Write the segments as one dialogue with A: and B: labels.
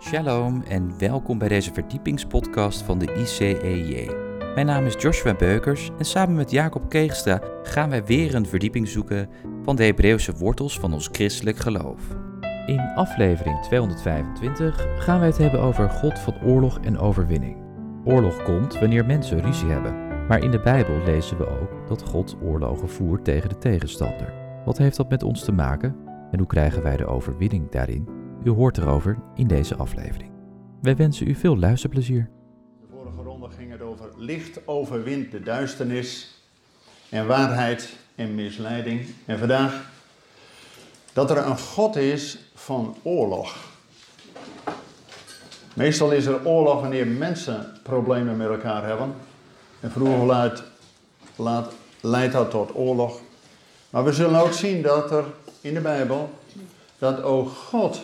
A: Shalom en welkom bij deze verdiepingspodcast van de ICEJ. Mijn naam is Joshua Beukers en samen met Jacob Keegstra gaan wij weer een verdieping zoeken van de Hebreeuwse wortels van ons christelijk geloof. In aflevering 225 gaan wij het hebben over God van oorlog en overwinning. Oorlog komt wanneer mensen ruzie hebben, maar in de Bijbel lezen we ook dat God oorlogen voert tegen de tegenstander. Wat heeft dat met ons te maken en hoe krijgen wij de overwinning daarin? U hoort erover in deze aflevering. Wij wensen u veel luisterplezier.
B: De vorige ronde ging het over licht overwint de duisternis en waarheid en misleiding. En vandaag dat er een God is van oorlog. Meestal is er oorlog wanneer mensen problemen met elkaar hebben. En vroeger laat, laat, leidt dat tot oorlog. Maar we zullen ook zien dat er in de Bijbel dat ook God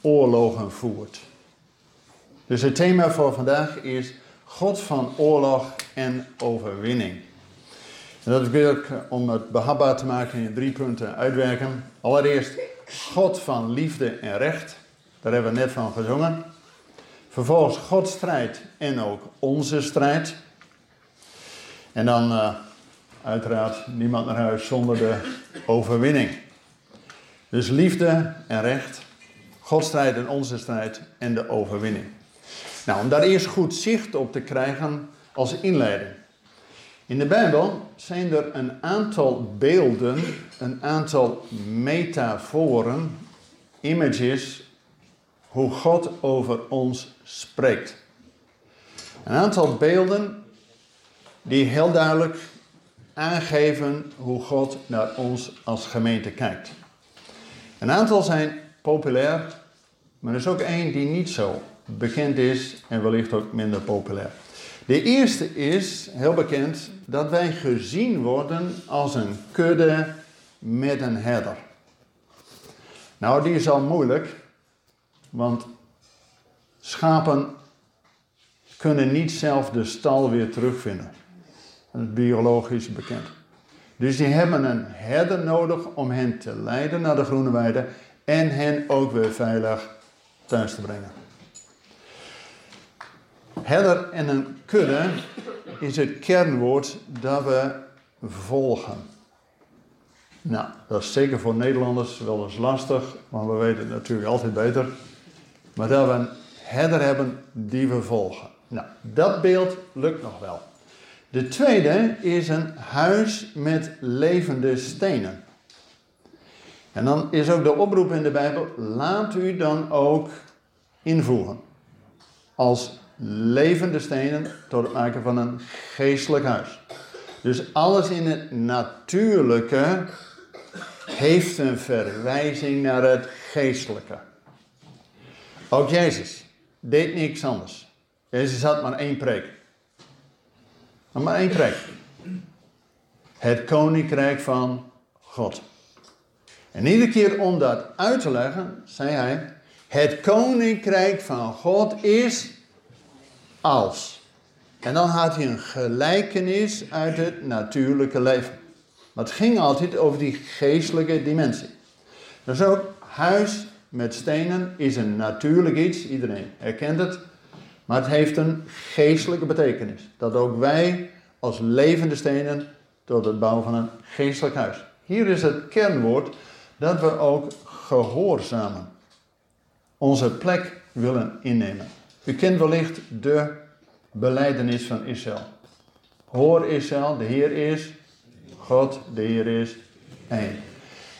B: oorlogen voert. Dus het thema voor vandaag is God van oorlog en overwinning. En dat wil ik om het behapbaar te maken in drie punten uitwerken. Allereerst God van liefde en recht. Daar hebben we net van gezongen. Vervolgens Gods strijd en ook onze strijd. En dan uh, uiteraard niemand naar huis zonder de overwinning. Dus liefde en recht. Gods strijd en onze strijd en de overwinning. Nou, om daar eerst goed zicht op te krijgen als inleiding. In de Bijbel zijn er een aantal beelden, een aantal metaforen, images, hoe God over ons spreekt. Een aantal beelden die heel duidelijk aangeven hoe God naar ons als gemeente kijkt. Een aantal zijn populair, maar er is ook één die niet zo bekend is en wellicht ook minder populair. De eerste is, heel bekend, dat wij gezien worden als een kudde met een herder. Nou, die is al moeilijk, want schapen kunnen niet zelf de stal weer terugvinden. Dat is biologisch bekend. Dus die hebben een herder nodig om hen te leiden naar de groene weide en hen ook weer veilig thuis te brengen. Herder en een kudde is het kernwoord dat we volgen. Nou, dat is zeker voor Nederlanders wel eens lastig, want we weten het natuurlijk altijd beter. Maar dat we een herder hebben die we volgen. Nou, dat beeld lukt nog wel. De tweede is een huis met levende stenen. En dan is ook de oproep in de Bijbel: laat u dan ook invoegen. Als levende stenen tot het maken van een geestelijk huis. Dus alles in het natuurlijke heeft een verwijzing naar het geestelijke. Ook Jezus deed niks anders. Jezus had maar één preek. Maar één preek. Het koninkrijk van God. En iedere keer om dat uit te leggen, zei hij: Het koninkrijk van God is als. En dan had hij een gelijkenis uit het natuurlijke leven. Maar het ging altijd over die geestelijke dimensie. Dus ook huis met stenen is een natuurlijk iets, iedereen herkent het. Maar het heeft een geestelijke betekenis. Dat ook wij als levende stenen tot het bouwen van een geestelijk huis. Hier is het kernwoord dat we ook gehoorzamen. Onze plek willen innemen. U kent wellicht de beleidenis van Israël. Hoor Israël, de Heer is God, de Heer is één.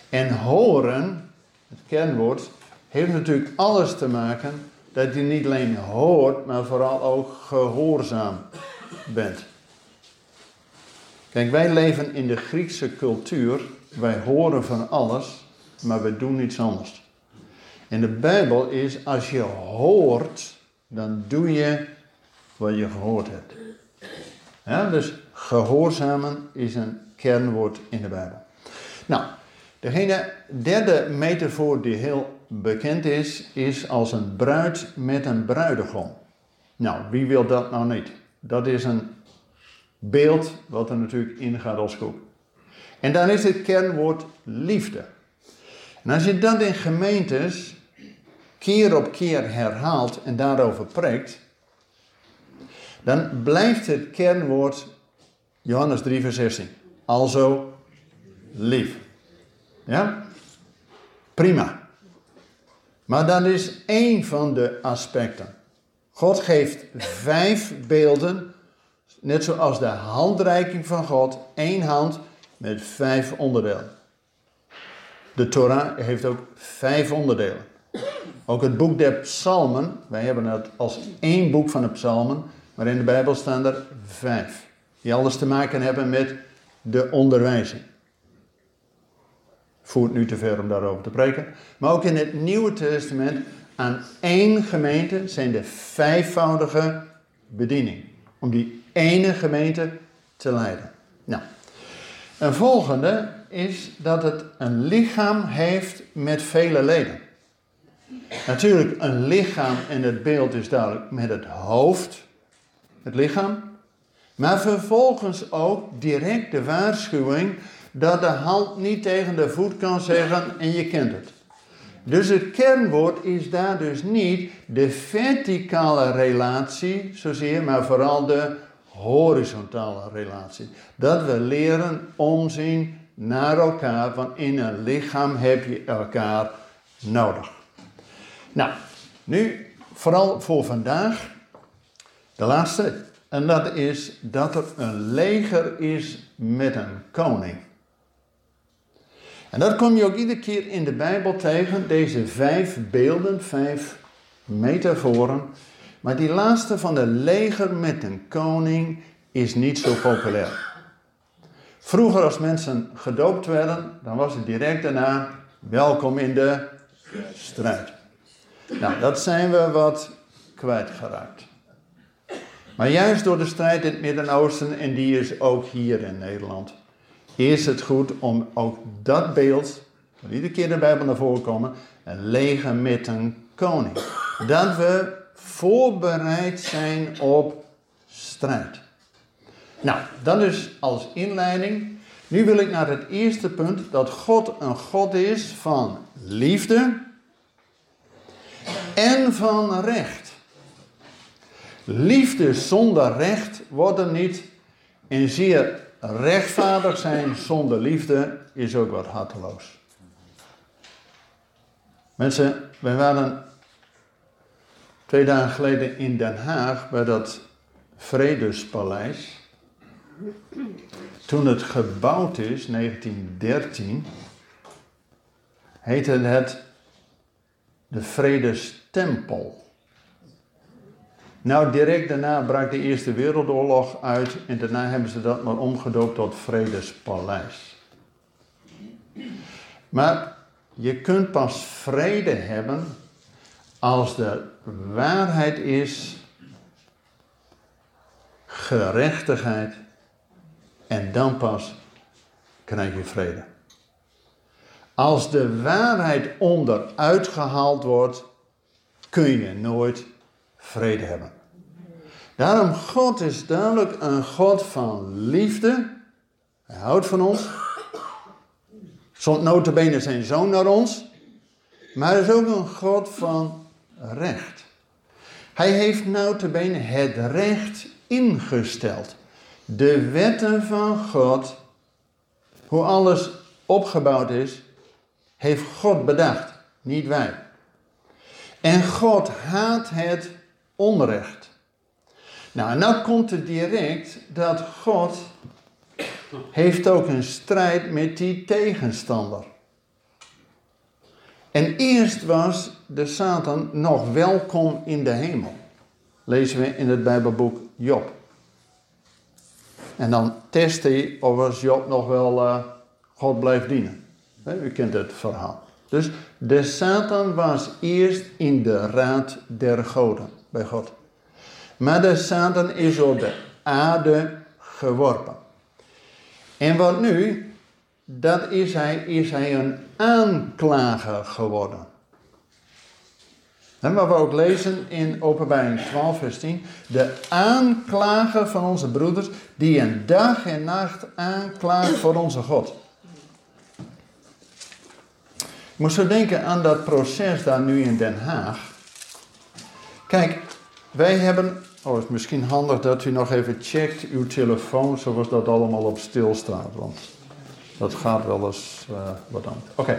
B: En horen, het kernwoord, heeft natuurlijk alles te maken dat je niet alleen hoort, maar vooral ook gehoorzaam bent. Kijk, wij leven in de Griekse cultuur. Wij horen van alles, maar we doen niets anders. En de Bijbel is, als je hoort, dan doe je wat je gehoord hebt. Ja, dus gehoorzamen is een kernwoord in de Bijbel. Nou, degene derde metafoor die heel bekend is, is als een bruid met een bruidegom. Nou, wie wil dat nou niet? Dat is een beeld wat er natuurlijk ingaat als koek. En dan is het kernwoord liefde. En als je dat in gemeentes keer op keer herhaalt en daarover preekt, dan blijft het kernwoord Johannes 3, vers 16. Also lief. Ja? Prima. Maar dat is één van de aspecten. God geeft vijf beelden, net zoals de handreiking van God, één hand met vijf onderdelen. De Torah heeft ook vijf onderdelen. Ook het boek der psalmen, wij hebben het als één boek van de psalmen, maar in de Bijbel staan er vijf. Die alles te maken hebben met de onderwijzing. Voert nu te ver om daarover te spreken. Maar ook in het Nieuwe Testament aan één gemeente zijn de vijfvoudige bediening. Om die ene gemeente te leiden. Nou, een volgende is dat het een lichaam heeft met vele leden. Natuurlijk, een lichaam en het beeld is duidelijk met het hoofd, het lichaam. Maar vervolgens ook direct de waarschuwing dat de hand niet tegen de voet kan zeggen en je kent het. Dus het kernwoord is daar dus niet de verticale relatie zozeer, maar vooral de horizontale relatie. Dat we leren omzien naar elkaar, want in een lichaam heb je elkaar nodig. Nou, nu vooral voor vandaag de laatste. En dat is dat er een leger is met een koning. En dat kom je ook iedere keer in de Bijbel tegen, deze vijf beelden, vijf metaforen. Maar die laatste van de leger met een koning is niet zo populair. Vroeger als mensen gedoopt werden, dan was het direct daarna welkom in de strijd. Nou, dat zijn we wat kwijtgeraakt. Maar juist door de strijd in het Midden-Oosten, en die is ook hier in Nederland, is het goed om ook dat beeld, wat iedere keer de Bijbel naar voren komen, een leger met een koning. Dat we voorbereid zijn op strijd. Nou, dat is als inleiding. Nu wil ik naar het eerste punt, dat God een God is van liefde en van recht. Liefde zonder recht wordt er niet. En zeer rechtvaardig zijn zonder liefde is ook wat harteloos. Mensen, wij waren twee dagen geleden in Den Haag bij dat Vredespaleis. Toen het gebouwd is, 1913, heette het de Vredestempel. Nou, direct daarna brak de Eerste Wereldoorlog uit en daarna hebben ze dat maar omgedoopt tot Vredespaleis. Maar je kunt pas vrede hebben als de waarheid is, gerechtigheid en dan pas krijg je vrede. Als de waarheid onderuit gehaald wordt, kun je nooit vrede hebben. Daarom, God is duidelijk een God van liefde. Hij houdt van ons. Zond notabene zijn zoon naar ons. Maar hij is ook een God van recht. Hij heeft notabene het recht ingesteld. De wetten van God, hoe alles opgebouwd is, heeft God bedacht, niet wij. En God haat het onrecht. Nou, en nou komt het direct dat God heeft ook een strijd met die tegenstander. En eerst was de Satan nog welkom in de hemel. Lezen we in het Bijbelboek Job. En dan test hij of als Job nog wel uh, God blijft dienen. U kent het verhaal. Dus de Satan was eerst in de raad der goden bij God. Maar de Satan is op de aarde geworpen. En wat nu? Dat is hij, is hij een aanklager geworden. Wat we ook lezen in Openbaring 12, vers 10. De aanklager van onze broeders, die een dag en nacht aanklaagt voor onze God. Ik moest zo denken aan dat proces daar nu in Den Haag. Kijk, wij hebben. Oh, het is misschien handig dat u nog even checkt uw telefoon, zoals dat allemaal op stil staat. Want dat gaat wel eens uh, wat aan. Oké.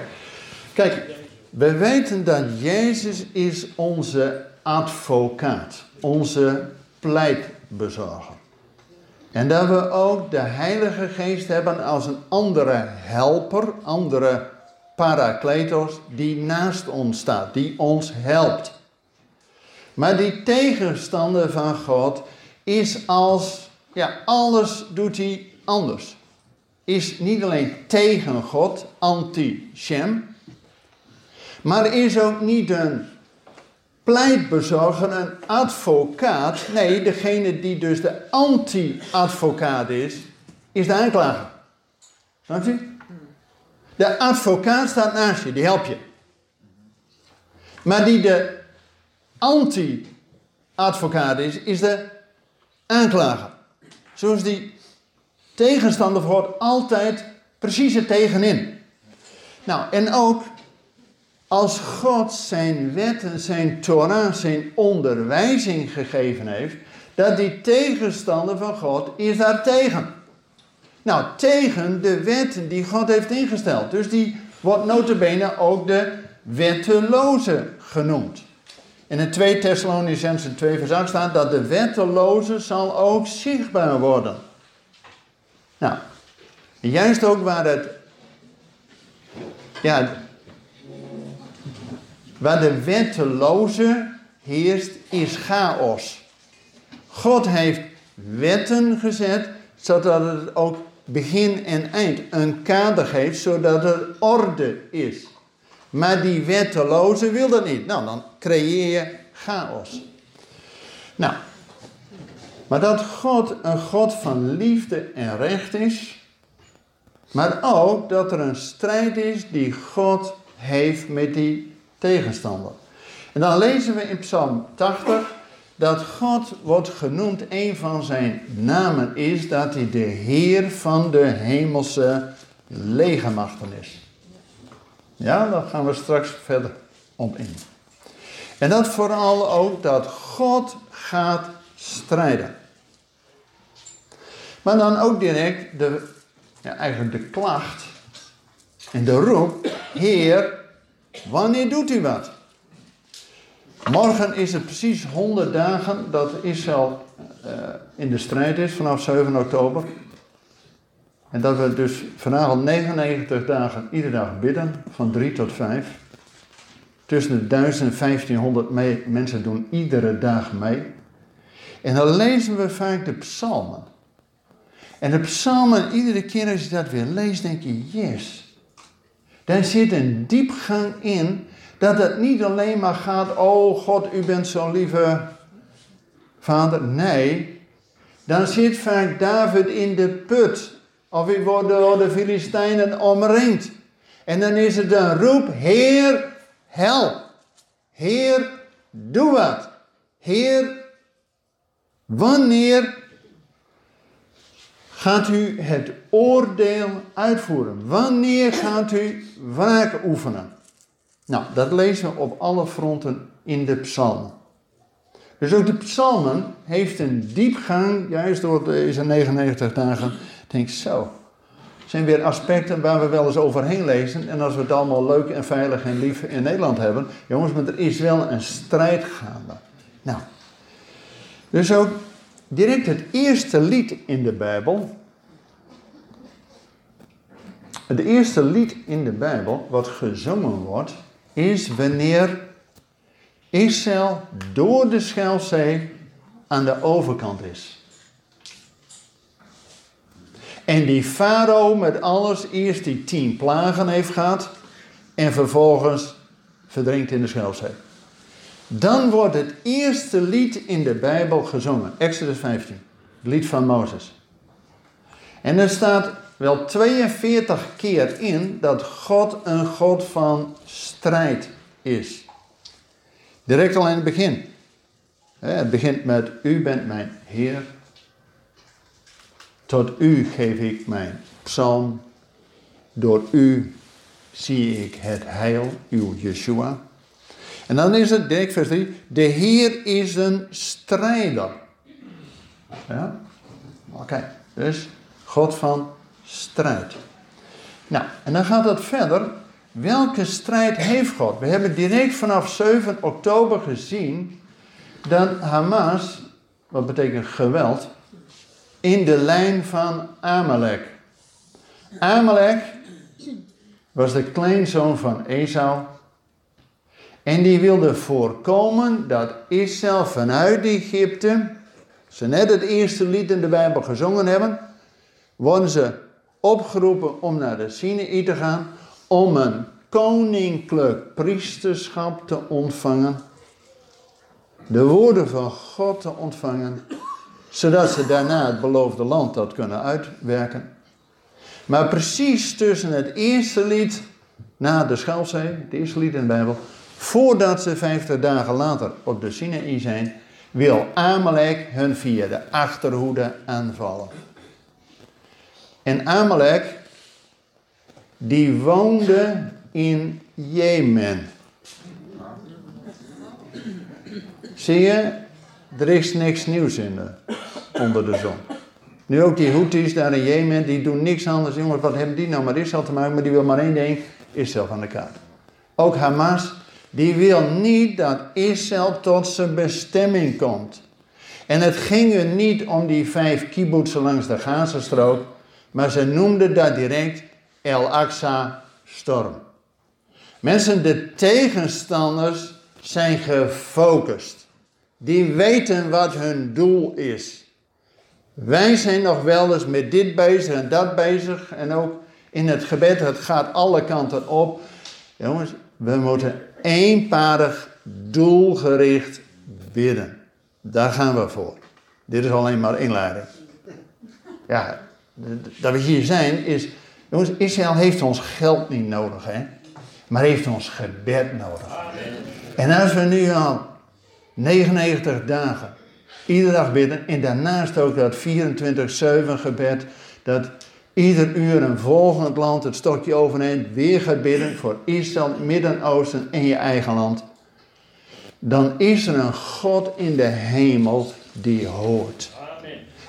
B: Kijk, we weten dat Jezus is onze advocaat, onze pleitbezorger. En dat we ook de Heilige Geest hebben als een andere helper, andere parakletos, die naast ons staat, die ons helpt. Maar die tegenstander van God is als, ja, alles doet hij anders. Is niet alleen tegen God, anti-Shem, maar is ook niet een pleitbezorger, een advocaat. Nee, degene die dus de anti-advocaat is, is de aanklager. Snap je? De advocaat staat naast je, die helpt je. Maar die de anti-advocaat is, is de aanklager. Zoals die tegenstander hoort altijd precies er tegenin. Nou, en ook als God zijn wetten, zijn Torah, zijn onderwijzing gegeven heeft, dat die tegenstander van God is daar tegen. Nou, tegen de wetten die God heeft ingesteld. Dus die wordt notabene ook de wetteloze genoemd. In het 2 Thessalonicense 2 vers 8 staat dat de wetteloze zal ook zichtbaar worden. Nou, juist ook waar het, ja, waar de wetteloze heerst, is chaos. God heeft wetten gezet, zodat het ook begin en eind een kader geeft, zodat er orde is. Maar die wetteloze wil dat niet. Nou, dan creëer je chaos. Nou, maar dat God een God van liefde en recht is, maar ook dat er een strijd is die God heeft met die tegenstander. En dan lezen we in Psalm 80 dat God wordt genoemd, een van zijn namen is dat hij de Heer van de hemelse legermachten is. Ja, daar gaan we straks verder op in. En dat vooral ook dat God gaat strijden. Maar dan ook direct de, ja, eigenlijk de klacht en de roep, Heer, wanneer doet u wat? Morgen is het precies 100 dagen dat Israël uh, in de strijd is vanaf 7 oktober. En dat we dus vanavond 99 dagen iedere dag bidden, van 3 tot 5. Tussen de 1000 en 1500 mee, mensen doen iedere dag mee. En dan lezen we vaak de psalmen. En de psalmen, iedere keer als je dat weer leest, denk je, yes. Daar zit een diepgang in dat het niet alleen maar gaat, oh God, u bent zo'n lieve vader. Nee, dan zit vaak David in de put. Of hij wordt door de Filistijnen omringd. En dan is het een roep, Heer, help. Heer, doe wat. Heer, wanneer gaat u het oordeel uitvoeren? Wanneer gaat u wraak oefenen? Nou, dat lezen we op alle fronten in de psalmen. Dus ook de psalmen heeft een diepgang, juist door deze 99 dagen. Denk zo, zijn weer aspecten waar we wel eens overheen lezen. En als we het allemaal leuk en veilig en lief in Nederland hebben. Jongens, maar er is wel een strijd gaande. Nou, dus ook direct het eerste lied in de Bijbel. Het eerste lied in de Bijbel wat gezongen wordt, is wanneer Israël door de Schelzee aan de overkant is. En die farao met alles eerst die tien plagen heeft gehad en vervolgens verdrinkt in de Schelzee. Dan wordt het eerste lied in de Bijbel gezongen, Exodus 15, het lied van Mozes. En er staat wel 42 keer in dat God een God van strijd is. Direct al in het begin. Het begint met U bent mijn Heer. Tot U geef ik mijn psalm. Door U zie ik het heil, uw Yeshua. En dan is het, denk vers 3, de Heer is een strijder. Ja? Oké, dus God van strijd. Nou, en dan gaat het verder. Welke strijd heeft God? We hebben direct vanaf 7 oktober gezien dat Hamas, wat betekent geweld, in de lijn van Amalek. Amalek was de kleinzoon van Esau. En die wilde voorkomen dat Israël vanuit Egypte, ze net het eerste lied in de Bijbel gezongen hebben, worden ze opgeroepen om naar de Sinaï te gaan, om een koninklijk priesterschap te ontvangen, de woorden van God te ontvangen, zodat ze daarna het beloofde land dat kunnen uitwerken. Maar precies tussen het eerste lied na de Schelfzee, het eerste lied in de Bijbel, voordat ze vijftig dagen later op de Sinaï zijn, wil Amalek hun via de achterhoede aanvallen. En Amalek, die woonde in Jemen. Zie je, er is niks nieuws in de, onder de zon. Nu ook die Houthis daar in Jemen, die doen niks anders. Jongens, wat hebben die nou met Israël te maken? Maar die wil maar één ding, Israël van de kaart. Ook Hamas, die wil niet dat Israël tot zijn bestemming komt. En het ging er niet om die vijf kibbutzen langs de Gazastrook, maar ze noemden dat direct El Aqsa storm. Mensen, de tegenstanders zijn gefocust. Die weten wat hun doel is. Wij zijn nog wel eens met dit bezig en dat bezig. En ook in het gebed, het gaat alle kanten op. Jongens, we moeten eenparig, doelgericht bidden. Daar gaan we voor. Dit is alleen maar inleiding. Ja, dat we hier zijn is. Jongens, Israël heeft ons geld niet nodig, hè? Maar heeft ons gebed nodig. En als we nu al 99 dagen iedere dag bidden. En daarnaast ook dat 24-7 gebed. Dat ieder uur een volgend land het stokje overneemt. Weer gaat bidden voor Israël, Midden-Oosten en je eigen land. Dan is er een God in de hemel die hoort.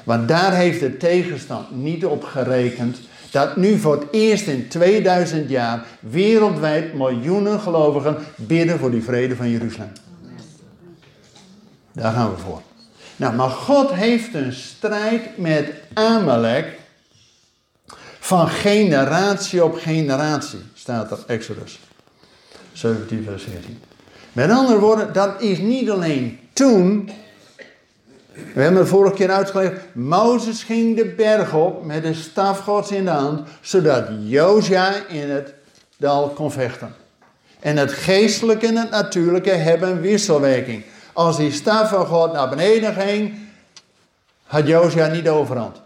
B: Want daar heeft de tegenstand niet op gerekend. Dat nu voor het eerst in 2000 jaar wereldwijd miljoenen gelovigen bidden voor die vrede van Jeruzalem. Daar gaan we voor. Nou, maar God heeft een strijd met Amalek van generatie op generatie, staat er Exodus 17 vers 14. Met andere woorden, dat is niet alleen toen, we hebben het vorige keer uitgelegd, Mozes ging de berg op met de staf gods in de hand, zodat Josia in het dal kon vechten. En het geestelijke en het natuurlijke hebben wisselwerking. Als die staf van God naar beneden ging, had Josia niet overhand.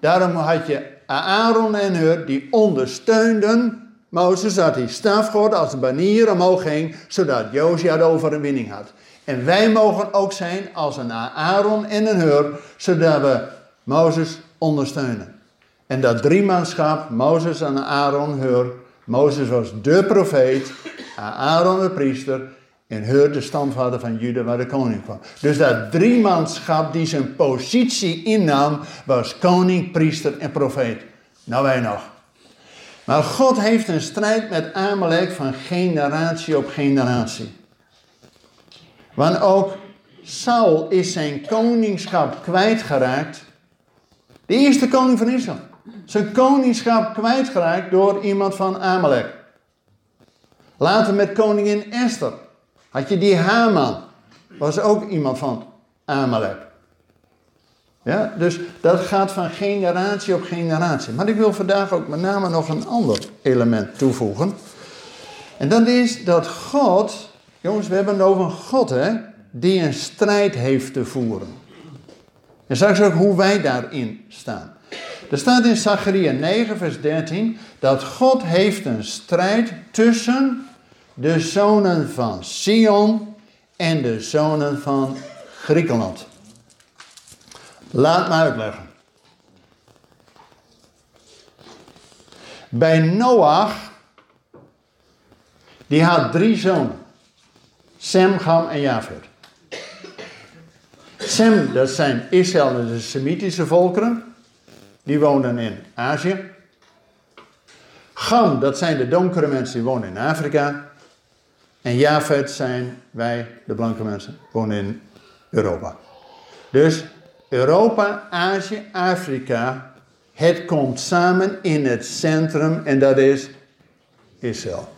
B: Daarom had je Aaron en Hur die ondersteunden Mozes, dat die staf God als banier omhoog ging, zodat Josia de overwinning had. En wij mogen ook zijn als een Aaron en een Hur, zodat we Mozes ondersteunen. En dat driemanschap, Mozes en Aaron, Hur, Mozes was de profeet, Aaron de priester en Heur de stamvader van Juda waar de koning kwam. Dus dat driemanschap die zijn positie innam, was koning, priester en profeet. Nou wij nog. Maar God heeft een strijd met Amalek van generatie op generatie. Want ook Saul is zijn koningschap kwijtgeraakt. De eerste koning van Israël. Zijn koningschap kwijtgeraakt door iemand van Amalek. Later met koningin Esther. Had je die Haman, was ook iemand van Amalek. Ja, dus dat gaat van generatie op generatie. Maar ik wil vandaag ook met name nog een ander element toevoegen. En dat is dat God, jongens, we hebben het over een God hè, die een strijd heeft te voeren. En straks ook hoe wij daarin staan. Er staat in Zacharia 9, vers 13, dat God heeft een strijd tussen de zonen van Sion en de zonen van Griekenland. Laat me uitleggen. Bij Noach Die had drie zonen. Sem, Gam en Javed. Sem, dat zijn Israël en de Semitische volkeren. Die wonen in Azië. Gam, dat zijn de donkere mensen die wonen in Afrika. En Javed zijn wij, de blanke mensen, wonen in Europa. Dus Europa, Azië, Afrika, het komt samen in het centrum en dat is Israël.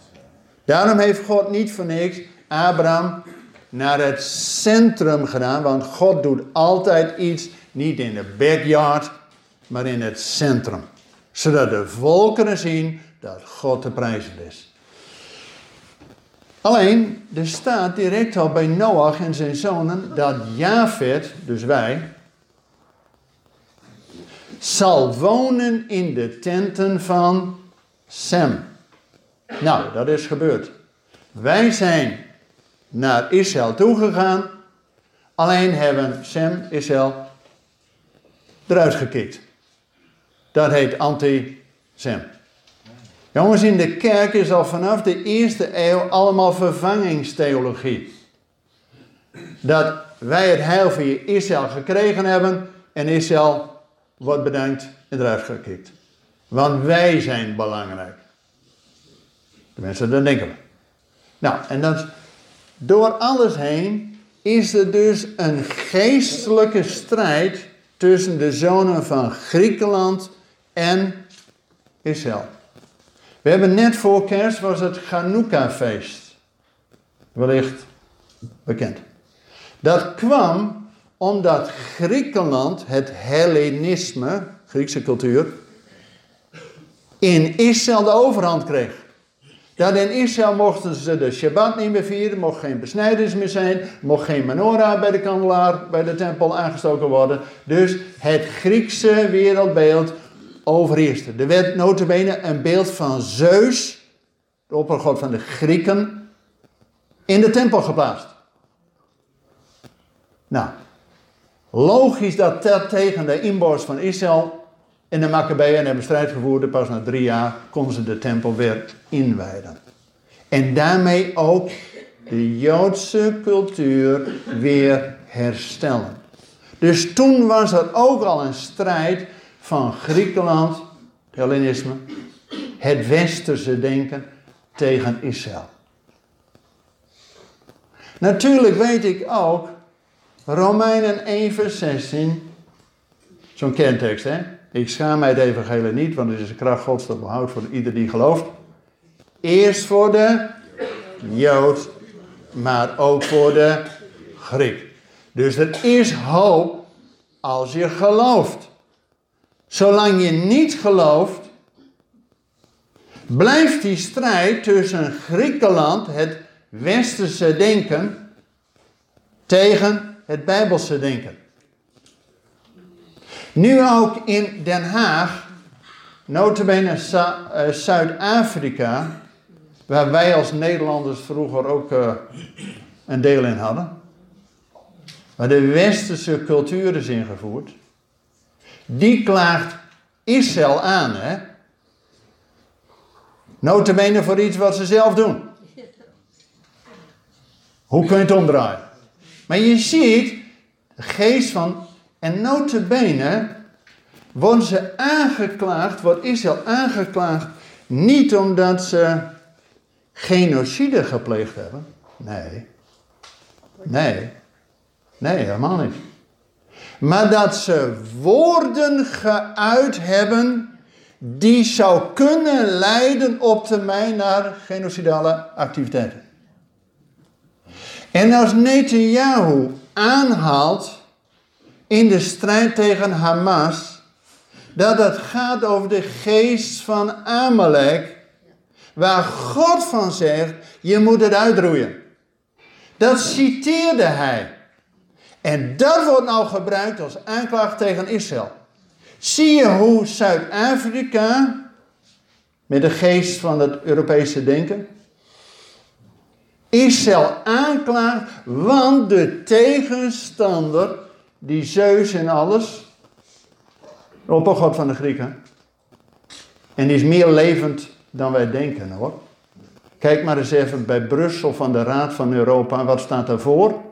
B: Daarom heeft God niet voor niks Abraham naar het centrum gedaan, want God doet altijd iets niet in de backyard, maar in het centrum. Zodat de volkeren zien dat God te prijzen is. Alleen, er staat direct al bij Noach en zijn zonen dat Javed, dus wij, zal wonen in de tenten van Sem. Nou, dat is gebeurd. Wij zijn naar Israël toegegaan, alleen hebben Sem, Israël, eruit gekikt. Dat heet anti-Sem. Jongens, in de kerk is al vanaf de eerste eeuw allemaal vervangingstheologie. Dat wij het heil via Israël gekregen hebben en Israël wordt bedankt en eruit gekikt. Want wij zijn belangrijk. Tenminste, dat denken we. Nou, en dan door alles heen is er dus een geestelijke strijd tussen de zonen van Griekenland en Israël. We hebben net voor kerst was het Chanukka-feest. Wellicht bekend. Dat kwam omdat Griekenland het Hellenisme, Griekse cultuur, in Israël de overhand kreeg. Dat in Israël mochten ze de Shabbat niet meer vieren, mocht geen besnijders meer zijn, mocht geen menorah bij de kandelaar, bij de tempel aangestoken worden. Dus het Griekse wereldbeeld overheerste. Er werd notabene een beeld van Zeus, de oppergod van de Grieken, in de tempel geplaatst. Nou, logisch dat dat tegen de inborst van Israël in de Maccabeeën hebben strijd gevoerd. Pas na drie jaar konden ze de tempel weer inwijden. En daarmee ook de Joodse cultuur weer herstellen. Dus toen was er ook al een strijd van Griekenland, Hellenisme, het westerse denken tegen Israël. Natuurlijk weet ik ook, Romeinen 1 vers 16, zo'n kentekst hè. Ik schaam mij het evangelie niet, want het is de kracht gods dat behoudt voor ieder die gelooft. Eerst voor de Jood, maar ook voor de Griek. Dus er is hoop als je gelooft. Zolang je niet gelooft, blijft die strijd tussen Griekenland, het westerse denken, tegen het bijbelse denken. Nu ook in Den Haag, notabene uh, Zuid-Afrika, waar wij als Nederlanders vroeger ook uh, een deel in hadden, waar de westerse cultuur is ingevoerd, die klaagt Israël aan, hè? Notabene voor iets wat ze zelf doen. Hoe kun je het omdraaien? Maar je ziet, de geest van, en notabene worden ze aangeklaagd, wordt Israël aangeklaagd, niet omdat ze genocide gepleegd hebben. Nee. Nee. Nee, helemaal niet maar dat ze woorden geuit hebben die zou kunnen leiden op termijn naar genocidale activiteiten. En als Netanyahu aanhaalt in de strijd tegen Hamas dat het gaat over de geest van Amalek, waar God van zegt, je moet het uitroeien. Dat citeerde hij. En dat wordt nou gebruikt als aanklacht tegen Israël. Zie je hoe Zuid-Afrika met de geest van het Europese denken Israël aanklaagt, want de tegenstander, die Zeus en alles, oppergod van de Grieken, en die is meer levend dan wij denken hoor. Kijk maar eens even bij Brussel van de Raad van Europa. Wat staat daarvoor?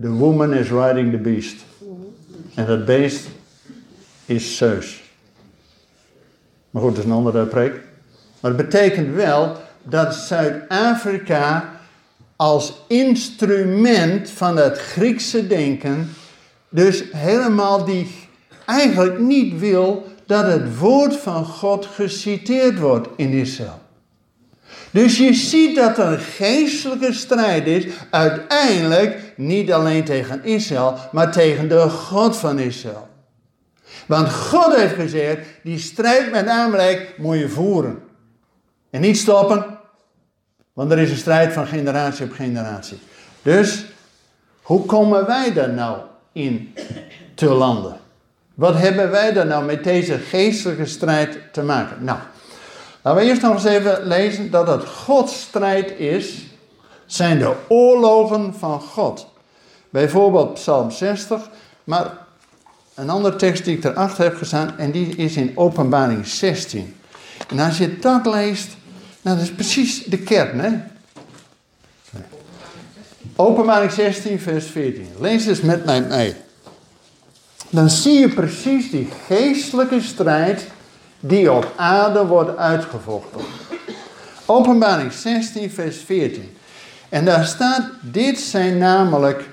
B: The woman is riding the beast. En dat beest is Zeus. Maar goed, dat is een andere preek. Maar het betekent wel dat Zuid-Afrika als instrument van het Griekse denken, dus helemaal die eigenlijk niet wil dat het woord van God geciteerd wordt in Israël. Dus je ziet dat er een geestelijke strijd is, uiteindelijk niet alleen tegen Israël, maar tegen de God van Israël. Want God heeft gezegd, die strijd met Amalek moet je voeren. En niet stoppen, want er is een strijd van generatie op generatie. Dus, hoe komen wij daar nou in te landen? Wat hebben wij daar nou met deze geestelijke strijd te maken? Nou, laten we eerst nog eens even lezen dat het Gods strijd is, zijn de oorlogen van God. Bijvoorbeeld Psalm 60, maar een andere tekst die ik erachter heb gestaan, en die is in Openbaring 16. En als je dat leest, nou dat is precies de kern, hè? Openbaring 16, vers 14. Lees eens met mij mee. Dan zie je precies die geestelijke strijd die op aarde wordt uitgevochten. Openbaring 16, vers 14. En daar staat, dit zijn namelijk,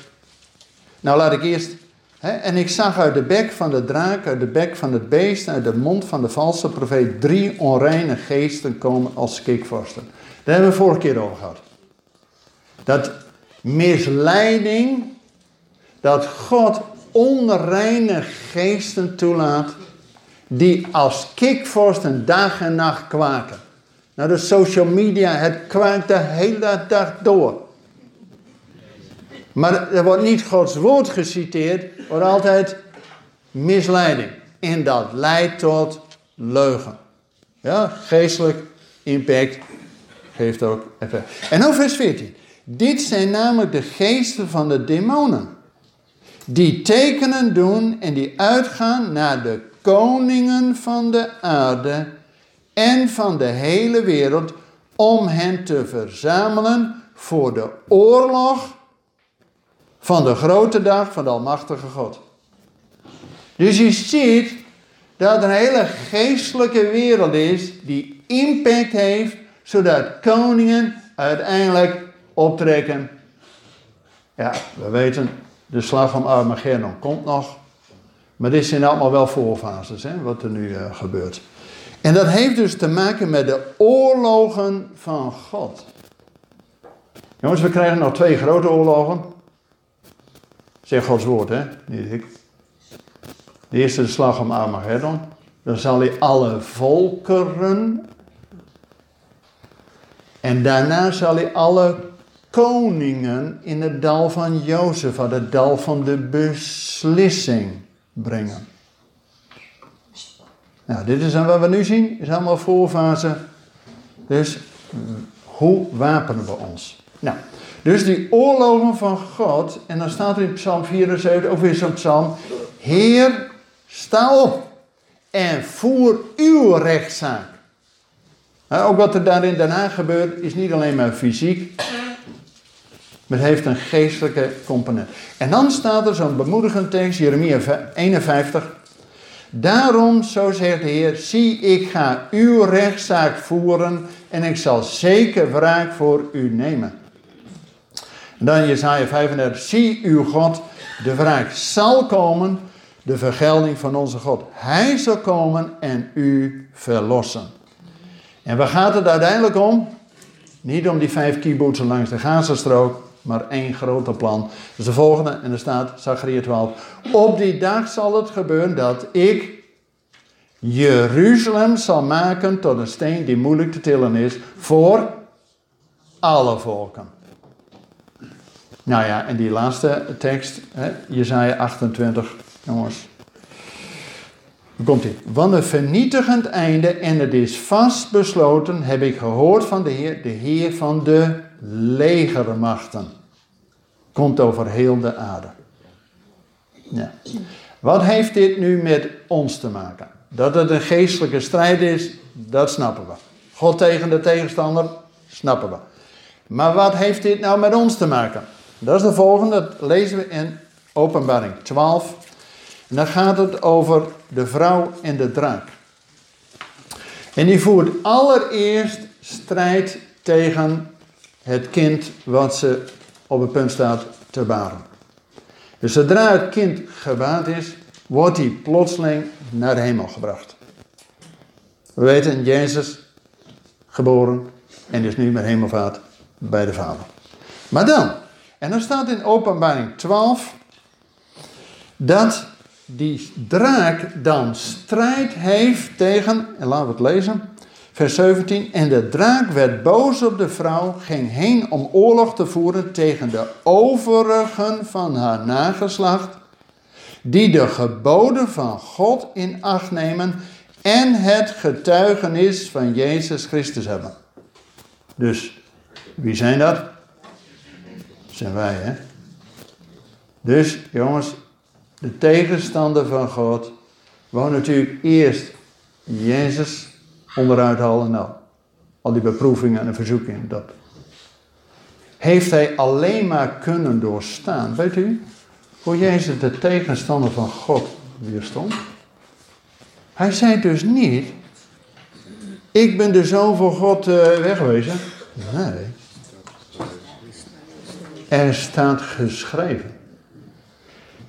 B: nou laat ik eerst en ik zag uit de bek van de draak, uit de bek van het beest, uit de mond van de valse profeet drie onreine geesten komen als kikvorsten. Daar hebben we vorige keer over gehad. Dat misleiding, dat God onreine geesten toelaat, die als kikvorsten dag en nacht kwaken. Nou, de social media, het kwaakt de hele dag door. Maar er wordt niet Gods woord geciteerd, wordt altijd misleiding. En dat leidt tot leugen. Ja, geestelijk impact geeft ook effect. En dan vers 14. Dit zijn namelijk de geesten van de demonen. Die tekenen doen en die uitgaan naar de koningen van de aarde en van de hele wereld om hen te verzamelen voor de oorlog van de grote dag van de Almachtige God. Dus je ziet dat er een hele geestelijke wereld is die impact heeft, zodat koningen uiteindelijk optrekken. Ja, we weten, de slag om Armageddon komt nog. Maar dit zijn allemaal wel voorfases, hè, wat er nu uh, gebeurt. En dat heeft dus te maken met de oorlogen van God. Jongens, we krijgen nog twee grote oorlogen. Zeg Gods woord, hè? Niet ik. De eerste de slag om Armageddon. Dan zal hij alle volkeren. En daarna zal hij alle koningen in het dal van Jozef, het dal van de beslissing brengen. Nou, dit is wat we nu zien, is allemaal voorfase. Dus hoe wapenen we ons? Nou, dus die oorlogen van God, en dan staat er in Psalm 74, of in zo'n psalm, Heer, sta op en voer uw rechtszaak. ook wat er daar in Den Haag gebeurt, is niet alleen maar fysiek, het heeft een geestelijke component. En dan staat er zo'n bemoedigend tekst, Jeremia 51. Daarom, zo zegt de Heer, zie ik ga uw rechtszaak voeren en ik zal zeker wraak voor u nemen. En dan Jesaja 35, zie uw God, de wraak zal komen, de vergelding van onze God. Hij zal komen en u verlossen. En waar gaat het uiteindelijk om? Niet om die vijf kibbutzen langs de Gazastrook, maar één groter plan. Is de volgende, en er staat, Zachariah 12. Op die dag zal het gebeuren dat ik Jeruzalem zal maken tot een steen die moeilijk te tillen is voor alle volken. Nou ja, en die laatste tekst, hè, Jezaja 28, jongens. Hoe komt dit? Want een vernietigend einde en het is vast besloten, heb ik gehoord van de Heer, de Heer van de legermachten. Komt over heel de aarde. Ja. Wat heeft dit nu met ons te maken? Dat het een geestelijke strijd is, dat snappen we. God tegen de tegenstander, snappen we. Maar wat heeft dit nou met ons te maken? Dat is de volgende, dat lezen we in Openbaring 12. En dan gaat het over de vrouw en de draak. En die voert allereerst strijd tegen het kind wat ze op het punt staat te baren. Dus zodra het kind gebaard is, wordt hij plotseling naar de hemel gebracht. We weten, Jezus geboren en is nu met hemelvaart bij de Vader. Maar dan, en dan staat in openbaring 12 dat die draak dan strijd heeft tegen, en laten we het lezen, vers 17. En de draak werd boos op de vrouw, ging heen om oorlog te voeren tegen de overigen van haar nageslacht, die de geboden van God in acht nemen en het getuigenis van Jezus Christus hebben. Dus, wie zijn dat? zijn wij, hè? Dus, jongens, de tegenstander van God wou natuurlijk eerst Jezus onderuit halen. Nou, al die beproevingen en verzoekingen, dat. Heeft hij alleen maar kunnen doorstaan. Weet u hoe Jezus de tegenstander van God weerstond? Hij zei dus niet, ik ben de zoon van God uh, wegwezen. Nee. Er staat geschreven.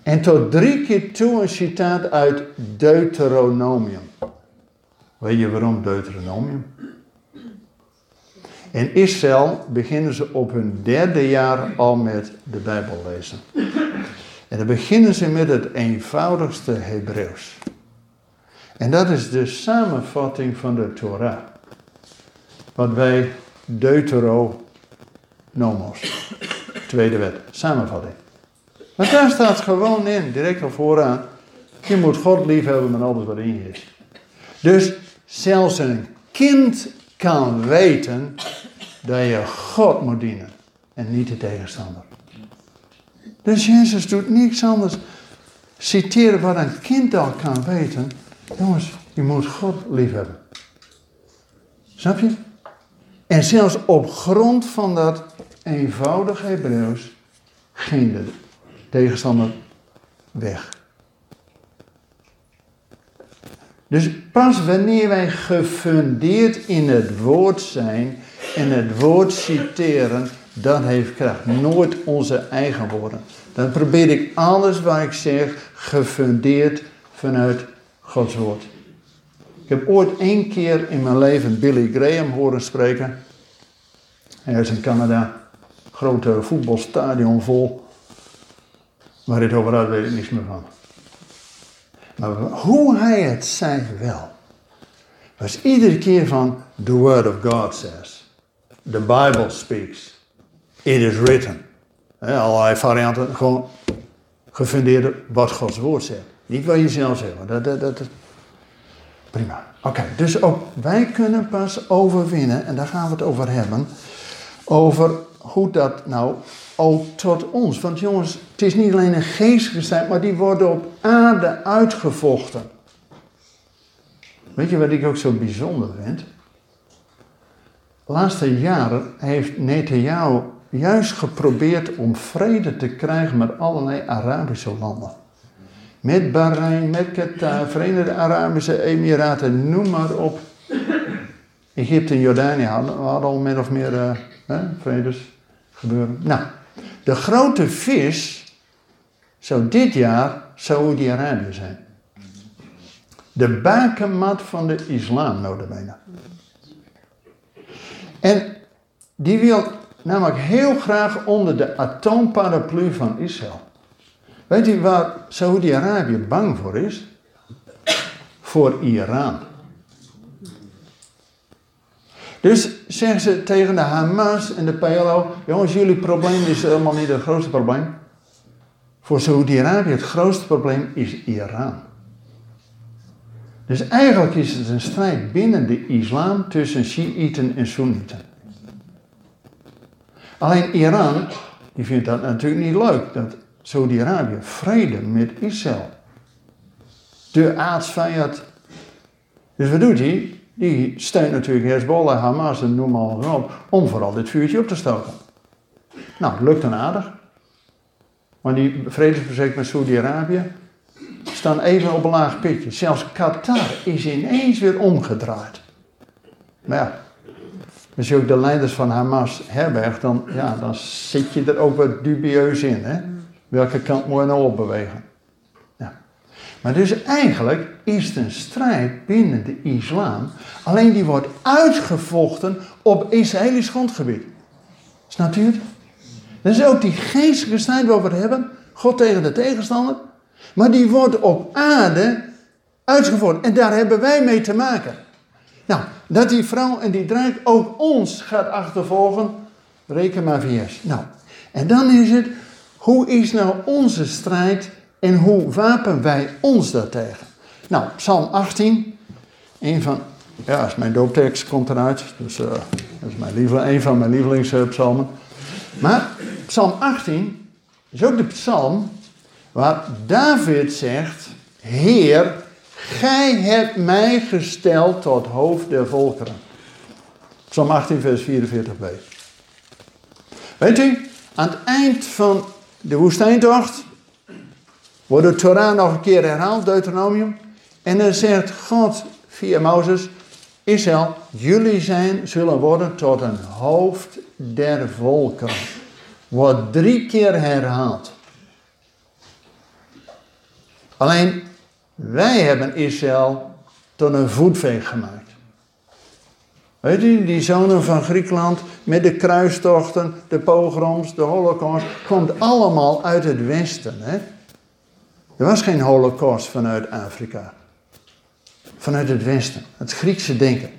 B: En tot drie keer toe een citaat uit Deuteronomium. Weet je waarom Deuteronomium? In Israël beginnen ze op hun derde jaar al met de Bijbel lezen. En dan beginnen ze met het eenvoudigste Hebreeuws. En dat is de samenvatting van de Torah. Wat wij Deuteronomos, tweede wet, samenvatting. Maar daar staat gewoon in, direct al vooraan. Je moet God lief hebben met alles wat in je is. Dus zelfs een kind kan weten dat je God moet dienen en niet de tegenstander. Dus Jezus doet niks anders. Citeren wat een kind al kan weten. Jongens, je moet God lief hebben. Snap je? En zelfs op grond van dat eenvoudige Hebreeuws ging de tegenstander weg. Dus pas wanneer wij gefundeerd in het woord zijn en het woord citeren, dat heeft kracht. Nooit onze eigen woorden. Dan probeer ik alles wat ik zeg gefundeerd vanuit Gods woord. Ik heb ooit één keer in mijn leven Billy Graham horen spreken. Hij is in Canada. Grote voetbalstadion vol. Waar dit over had, weet ik niks meer van. Maar hoe hij het zei wel, was iedere keer van the word of God says. The Bible speaks. It is written. He, allerlei varianten, gewoon gefundeerd wat Gods woord zegt. Niet wat je zelf zegt. Dat, dat, dat, prima. Oké, dus ook wij kunnen pas overwinnen, en daar gaan we het over hebben, over hoe dat nou ook tot ons. Want jongens, het is niet alleen een geestelijke strijd, maar die worden op aarde uitgevochten. Weet je wat ik ook zo bijzonder vind? De laatste jaren heeft Netanyahu juist geprobeerd om vrede te krijgen met allerlei Arabische landen. Met Bahrein, met Qatar, Verenigde Arabische Emiraten, noem maar op. Egypte en Jordanië hadden, hadden al min of meer hè, vredes gebeuren. Nou, de grote vis zou dit jaar Saoedi-Arabië zijn. De bakenmat van de islam, notabene. En die wil namelijk heel graag onder de atoomparaplu van Israël. Weet u waar Saoedi-Arabië bang voor is? Voor Iran. Dus zeggen ze tegen de Hamas en de PLO: jongens, jullie probleem is helemaal niet het grootste probleem. Voor Saoedi-Arabië het grootste probleem is Iran. Dus eigenlijk is het een strijd binnen de islam tussen Shiiten en Soenieten. Alleen Iran, die vindt dat natuurlijk niet leuk, dat Saudi-Arabië vrede met Israël. De aardsvijand. Dus wat doet hij? Die steunt natuurlijk Hezbollah, Hamas en noem maar op, om vooral dit vuurtje op te stoken. Nou, lukt dan aardig. Maar die vredesverzekering met Saudi-Arabië staan even op een laag pitje. Zelfs Qatar is ineens weer omgedraaid. Maar ja, als je ook de leiders van Hamas herbergt, dan, ja, dan zit je er ook wat dubieus in. Hè? Welke kant moet je nou opbewegen? Maar dus eigenlijk is het een strijd binnen de islam. Alleen die wordt uitgevochten op Israëlisch grondgebied. Snapt u het? Dat is ook die geestelijke strijd waar we het hebben. God tegen de tegenstander. Maar die wordt op aarde uitgevoerd. En daar hebben wij mee te maken. Nou, dat die vrouw en die draak ook ons gaat achtervolgen, reken maar vs. Nou, en dan is het, hoe is nou onze strijd en hoe wapen wij ons daartegen? Nou, Psalm 18, een van, ja, is mijn dooptekst komt eruit, dus uh, dat is mijn lieveling, een van mijn lievelingspsalmen. Maar Psalm 18 is ook de psalm waar David zegt, Heer, Gij hebt mij gesteld tot hoofd der volkeren. Psalm 18, vers 44b. Weet u, aan het eind van de woestijntocht wordt de Torah nog een keer herhaald, Deuteronomium. En dan zegt God via Mozes, Israël, jullie zijn, zullen worden tot een hoofd der volkeren. Wordt drie keer herhaald. Alleen wij hebben Israël tot een voetveeg gemaakt. Weet u, die zonen van Griekenland met de kruistochten, de pogroms, de holocaust, komt allemaal uit het westen. Hè? Er was geen holocaust vanuit Afrika. Vanuit het westen, het Griekse denken.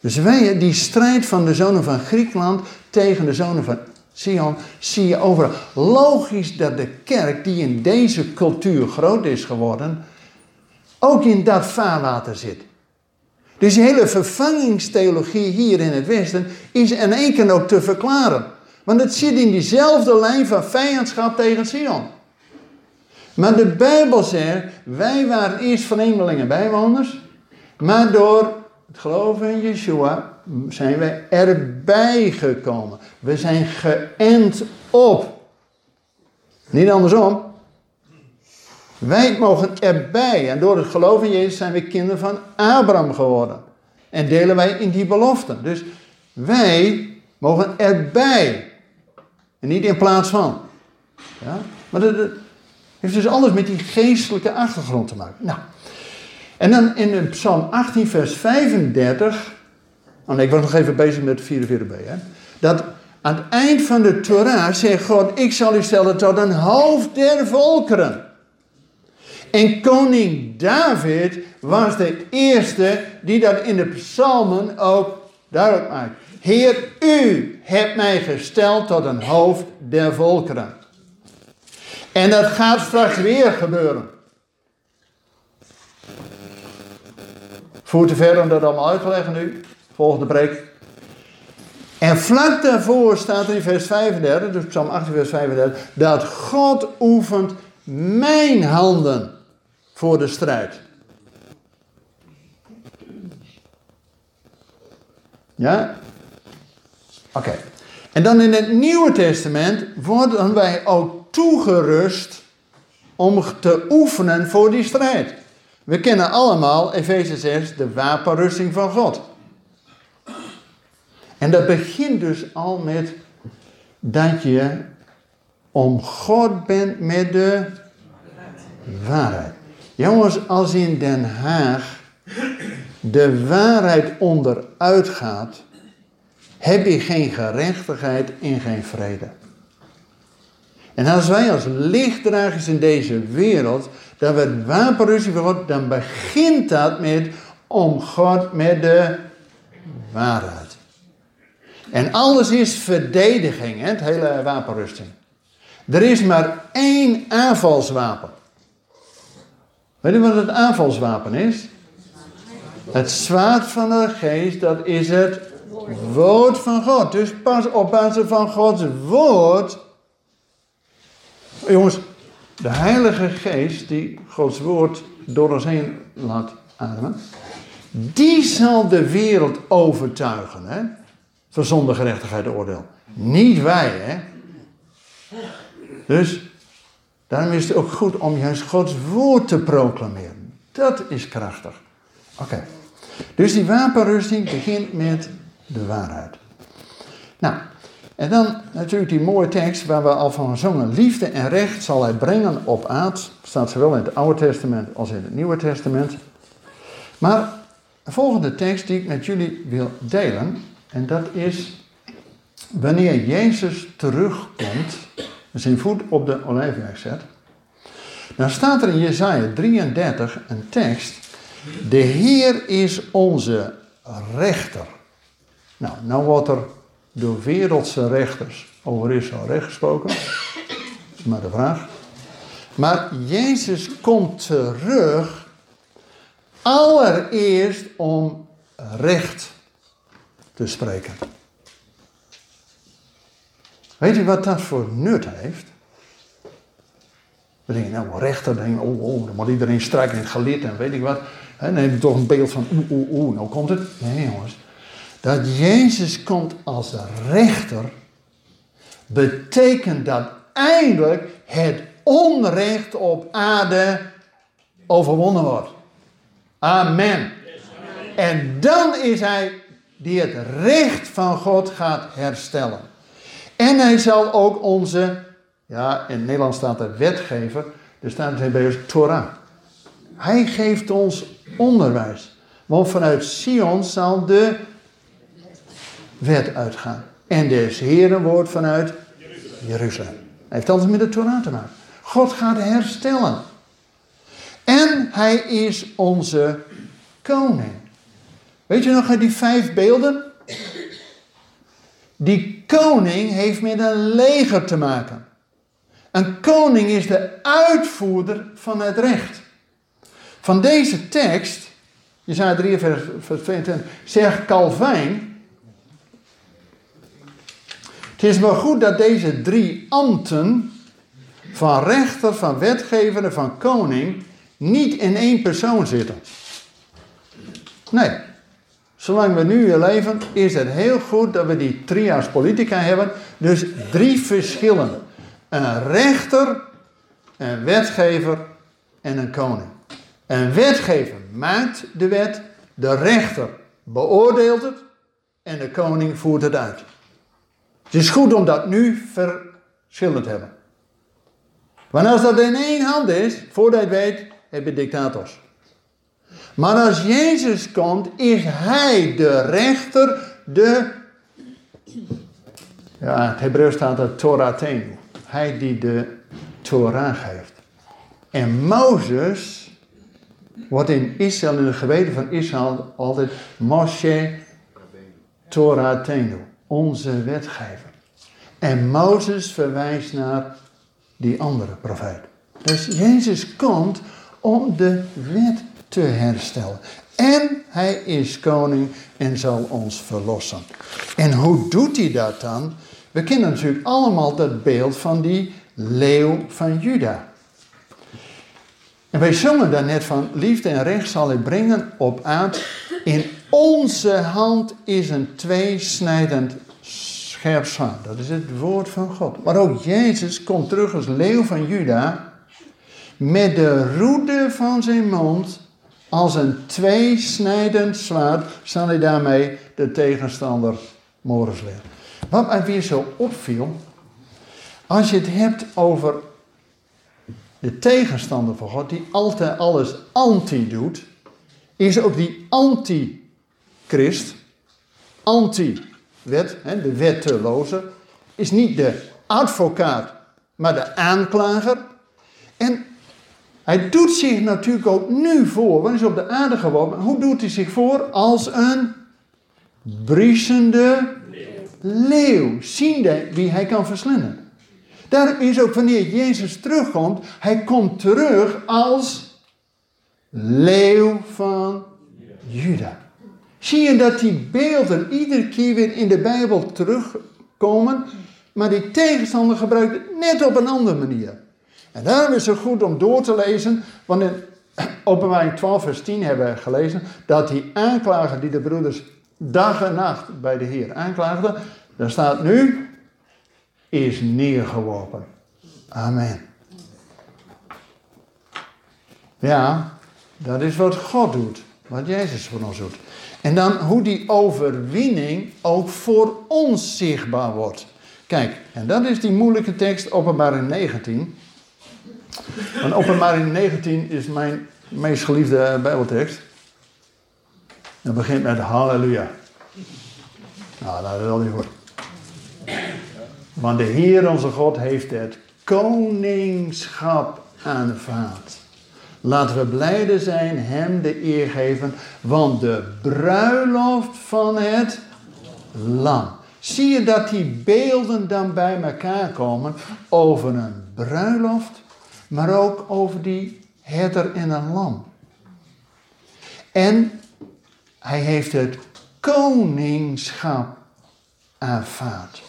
B: Dus wij, die strijd van de zonen van Griekenland tegen de zonen van Sion, zie je overal. Logisch dat de kerk, die in deze cultuur groot is geworden, ook in dat vaarwater zit. Dus die hele vervangingstheologie hier in het Westen is in één keer ook te verklaren. Want het zit in diezelfde lijn van vijandschap tegen Sion. Maar de Bijbel zegt, wij waren eerst vreemdelingen bijwoners, maar door het geloven in Yeshua zijn wij erbij gekomen. We zijn geënt op. Niet andersom. Wij mogen erbij. En door het geloof in Jezus zijn we kinderen van Abraham geworden. En delen wij in die beloften. Dus wij mogen erbij. En niet in plaats van. Ja? Maar dat, heeft dus alles met die geestelijke achtergrond te maken. Nou. En dan in Psalm 18, vers 35. Oh nee, ik was nog even bezig met 44b. Hè? Dat aan het eind van de Torah zegt God: Ik zal u stellen tot een hoofd der volkeren. En koning David was de eerste die dat in de psalmen ook duidelijk maakt. Heer, u hebt mij gesteld tot een hoofd der volkeren. En dat gaat straks weer gebeuren. Voer te ver om dat allemaal uit te leggen nu. Volgende preek. En vlak daarvoor staat er in vers 35, dus Psalm 18 vers 35, dat God oefent mijn handen voor de strijd. Ja? Oké. En dan in het Nieuwe Testament worden wij ook toegerust om te oefenen voor die strijd. We kennen allemaal, Efeze 6, de wapenrusting van God. En dat begint dus al met dat je om God bent met de waarheid. Jongens, als in Den Haag de waarheid onderuit gaat, heb je geen gerechtigheid en geen vrede. En als wij als lichtdragers in deze wereld, dat we wapenruzie van dan begint dat met om God met de waarheid. En alles is verdediging, het hele wapenrusting. Er is maar één aanvalswapen. Weet je wat het aanvalswapen is? Het zwaard van de geest, dat is het woord van God. Dus pas op basis van Gods woord. Jongens, de Heilige Geest die Gods woord door ons heen laat ademen. Die zal de wereld overtuigen, hè? Van zonde, gerechtigheid en oordeel. Niet wij, hè? Dus, daarom is het ook goed om juist Gods woord te proclameren. Dat is krachtig. Oké. Dus die wapenrusting begint met de waarheid. Nou, en dan natuurlijk die mooie tekst waar we al van zongen. Liefde en recht zal hij brengen op aard. Staat zowel in het Oude Testament als in het Nieuwe Testament. Maar de volgende tekst die ik met jullie wil delen. En dat is wanneer Jezus terugkomt. En zijn voet op de olijfweg zet. Dan staat er in Jesaja 33 een tekst. De Heer is onze rechter. Nou, nou wordt er door wereldse rechters over Israël recht gesproken. Dat is maar de vraag. Maar Jezus komt terug allereerst om recht te spreken. Weet u wat dat voor nut heeft? We denken, nou, rechter, denk, oh, oh, dan moet iedereen strijken in het gelid en weet ik wat. Dan heb je toch een beeld van, oeh, oeh, oeh, nou komt het. Nee, jongens dat Jezus komt als rechter, betekent dat eindelijk het onrecht op aarde overwonnen wordt. Amen. En dan is hij die het recht van God gaat herstellen. En hij zal ook onze, ja, in Nederland staat er wetgever, er staat bij Torah. Hij geeft ons onderwijs. Want vanuit Sion zal de wet uitgaan. En des Heren woord vanuit Jeruzalem. Hij heeft altijd met de Torah te maken. God gaat herstellen. En hij is onze koning. Weet je nog die vijf beelden? Die koning heeft met een leger te maken. Een koning is de uitvoerder van het recht. Van deze tekst, Jezaja 3 vers 22, zegt Calvijn het is wel goed dat deze drie ambten van rechter, van wetgever en van koning niet in één persoon zitten. Nee. Zolang we nu leven, is het heel goed dat we die trias politica hebben. Dus drie verschillen. Een rechter, een wetgever en een koning. Een wetgever maakt de wet, de rechter beoordeelt het en de koning voert het uit. Het is goed om dat nu verschillend te hebben. Want als dat in één hand is, voordat je weet, heb je dictators. Maar als Jezus komt, is Hij de rechter, de... Ja, het Hebreeuws staat er Torah Tenu. Hij die de Torah geeft. En Mozes wordt in Israël, in de geweten van Israël, altijd Moshe Torah Tenu onze wetgever. En Mozes verwijst naar die andere profeet. Dus Jezus komt om de wet te herstellen. En hij is koning en zal ons verlossen. En hoe doet hij dat dan? We kennen natuurlijk allemaal dat beeld van die leeuw van Juda. En wij zongen daarnet van liefde en recht zal hij brengen op aard. In onze hand is een tweesnijdend scherp zwaard. Dat is het woord van God. Maar ook Jezus komt terug als leeuw van Juda. Met de roede van zijn mond. Als een tweesnijdend zwaard zal hij daarmee de tegenstander morgens leggen. Wat mij weer zo opviel. Als je het hebt over de tegenstander van God, die altijd alles anti doet, is ook die anti-christ, anti-wet, de wetteloze, is niet de advocaat, maar de aanklager. En hij doet zich natuurlijk ook nu voor, want hij is op de aarde geworden. Hoe doet hij zich voor? Als een briesende leeuw, ziende wie hij kan verslinden. Daarom is ook wanneer Jezus terugkomt, hij komt terug als leeuw van Juda. Zie je dat die beelden iedere keer weer in de Bijbel terugkomen, maar die tegenstander gebruikt het net op een andere manier. En daarom is het goed om door te lezen, want in openbaring 12 vers 10 hebben we gelezen, dat die aanklager die de broeders dag en nacht bij de Heer aanklaagde, daar staat nu, is neergeworpen. Amen. Ja, dat is wat God doet, wat Jezus voor ons doet. En dan hoe die overwinning ook voor ons zichtbaar wordt. Kijk, en dat is die moeilijke tekst, openbaring 19. Want openbaring 19 is mijn meest geliefde Bijbeltekst. Dat begint met halleluja. Nou, dat is wel niet goed. Want de Heer onze God heeft het koningschap aanvaard. Laten we blijde zijn, hem de eer geven, want de bruiloft van het lam. Zie je dat die beelden dan bij elkaar komen over een bruiloft, maar ook over die herder en een lam. En hij heeft het koningschap aanvaard.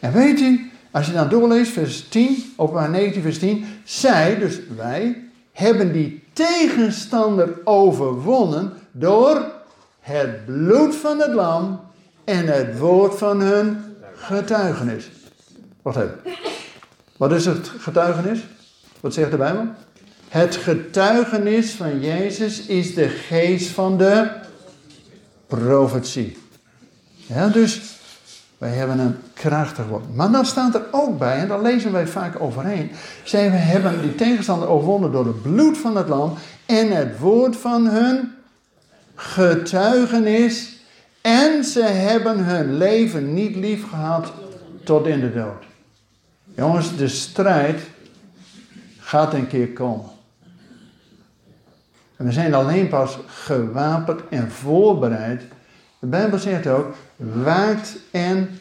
B: En weet u, als je dan doorleest, vers 10, openbaar 19, vers 10, zij, dus wij, hebben die tegenstander overwonnen door het bloed van het lam en het woord van hun getuigenis. Wacht even. Wat is het getuigenis? Wat zegt de Bijbel? Het getuigenis van Jezus is de geest van de profetie. Ja, dus wij hebben een krachtig woord. Maar dan staat er ook bij, en daar lezen wij vaak overheen. Zij hebben die tegenstander overwonnen door het bloed van het lam en het woord van hun getuigenis. En ze hebben hun leven niet lief gehad tot in de dood. Jongens, de strijd gaat een keer komen. En we zijn alleen pas gewapend en voorbereid. De Bijbel zegt ook, waakt en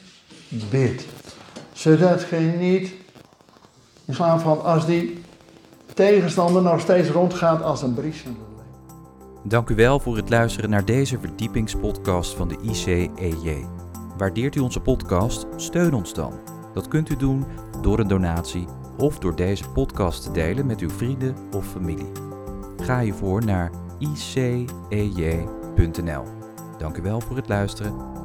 B: bid. Zodat je niet in slaap valt als die tegenstander nog steeds rondgaat als een bries.
A: Dank u wel voor het luisteren naar deze verdiepingspodcast van de ICEJ. Waardeert u onze podcast? Steun ons dan. Dat kunt u doen door een donatie of door deze podcast te delen met uw vrienden of familie. Ga hiervoor naar icej.nl. Dank u wel voor het luisteren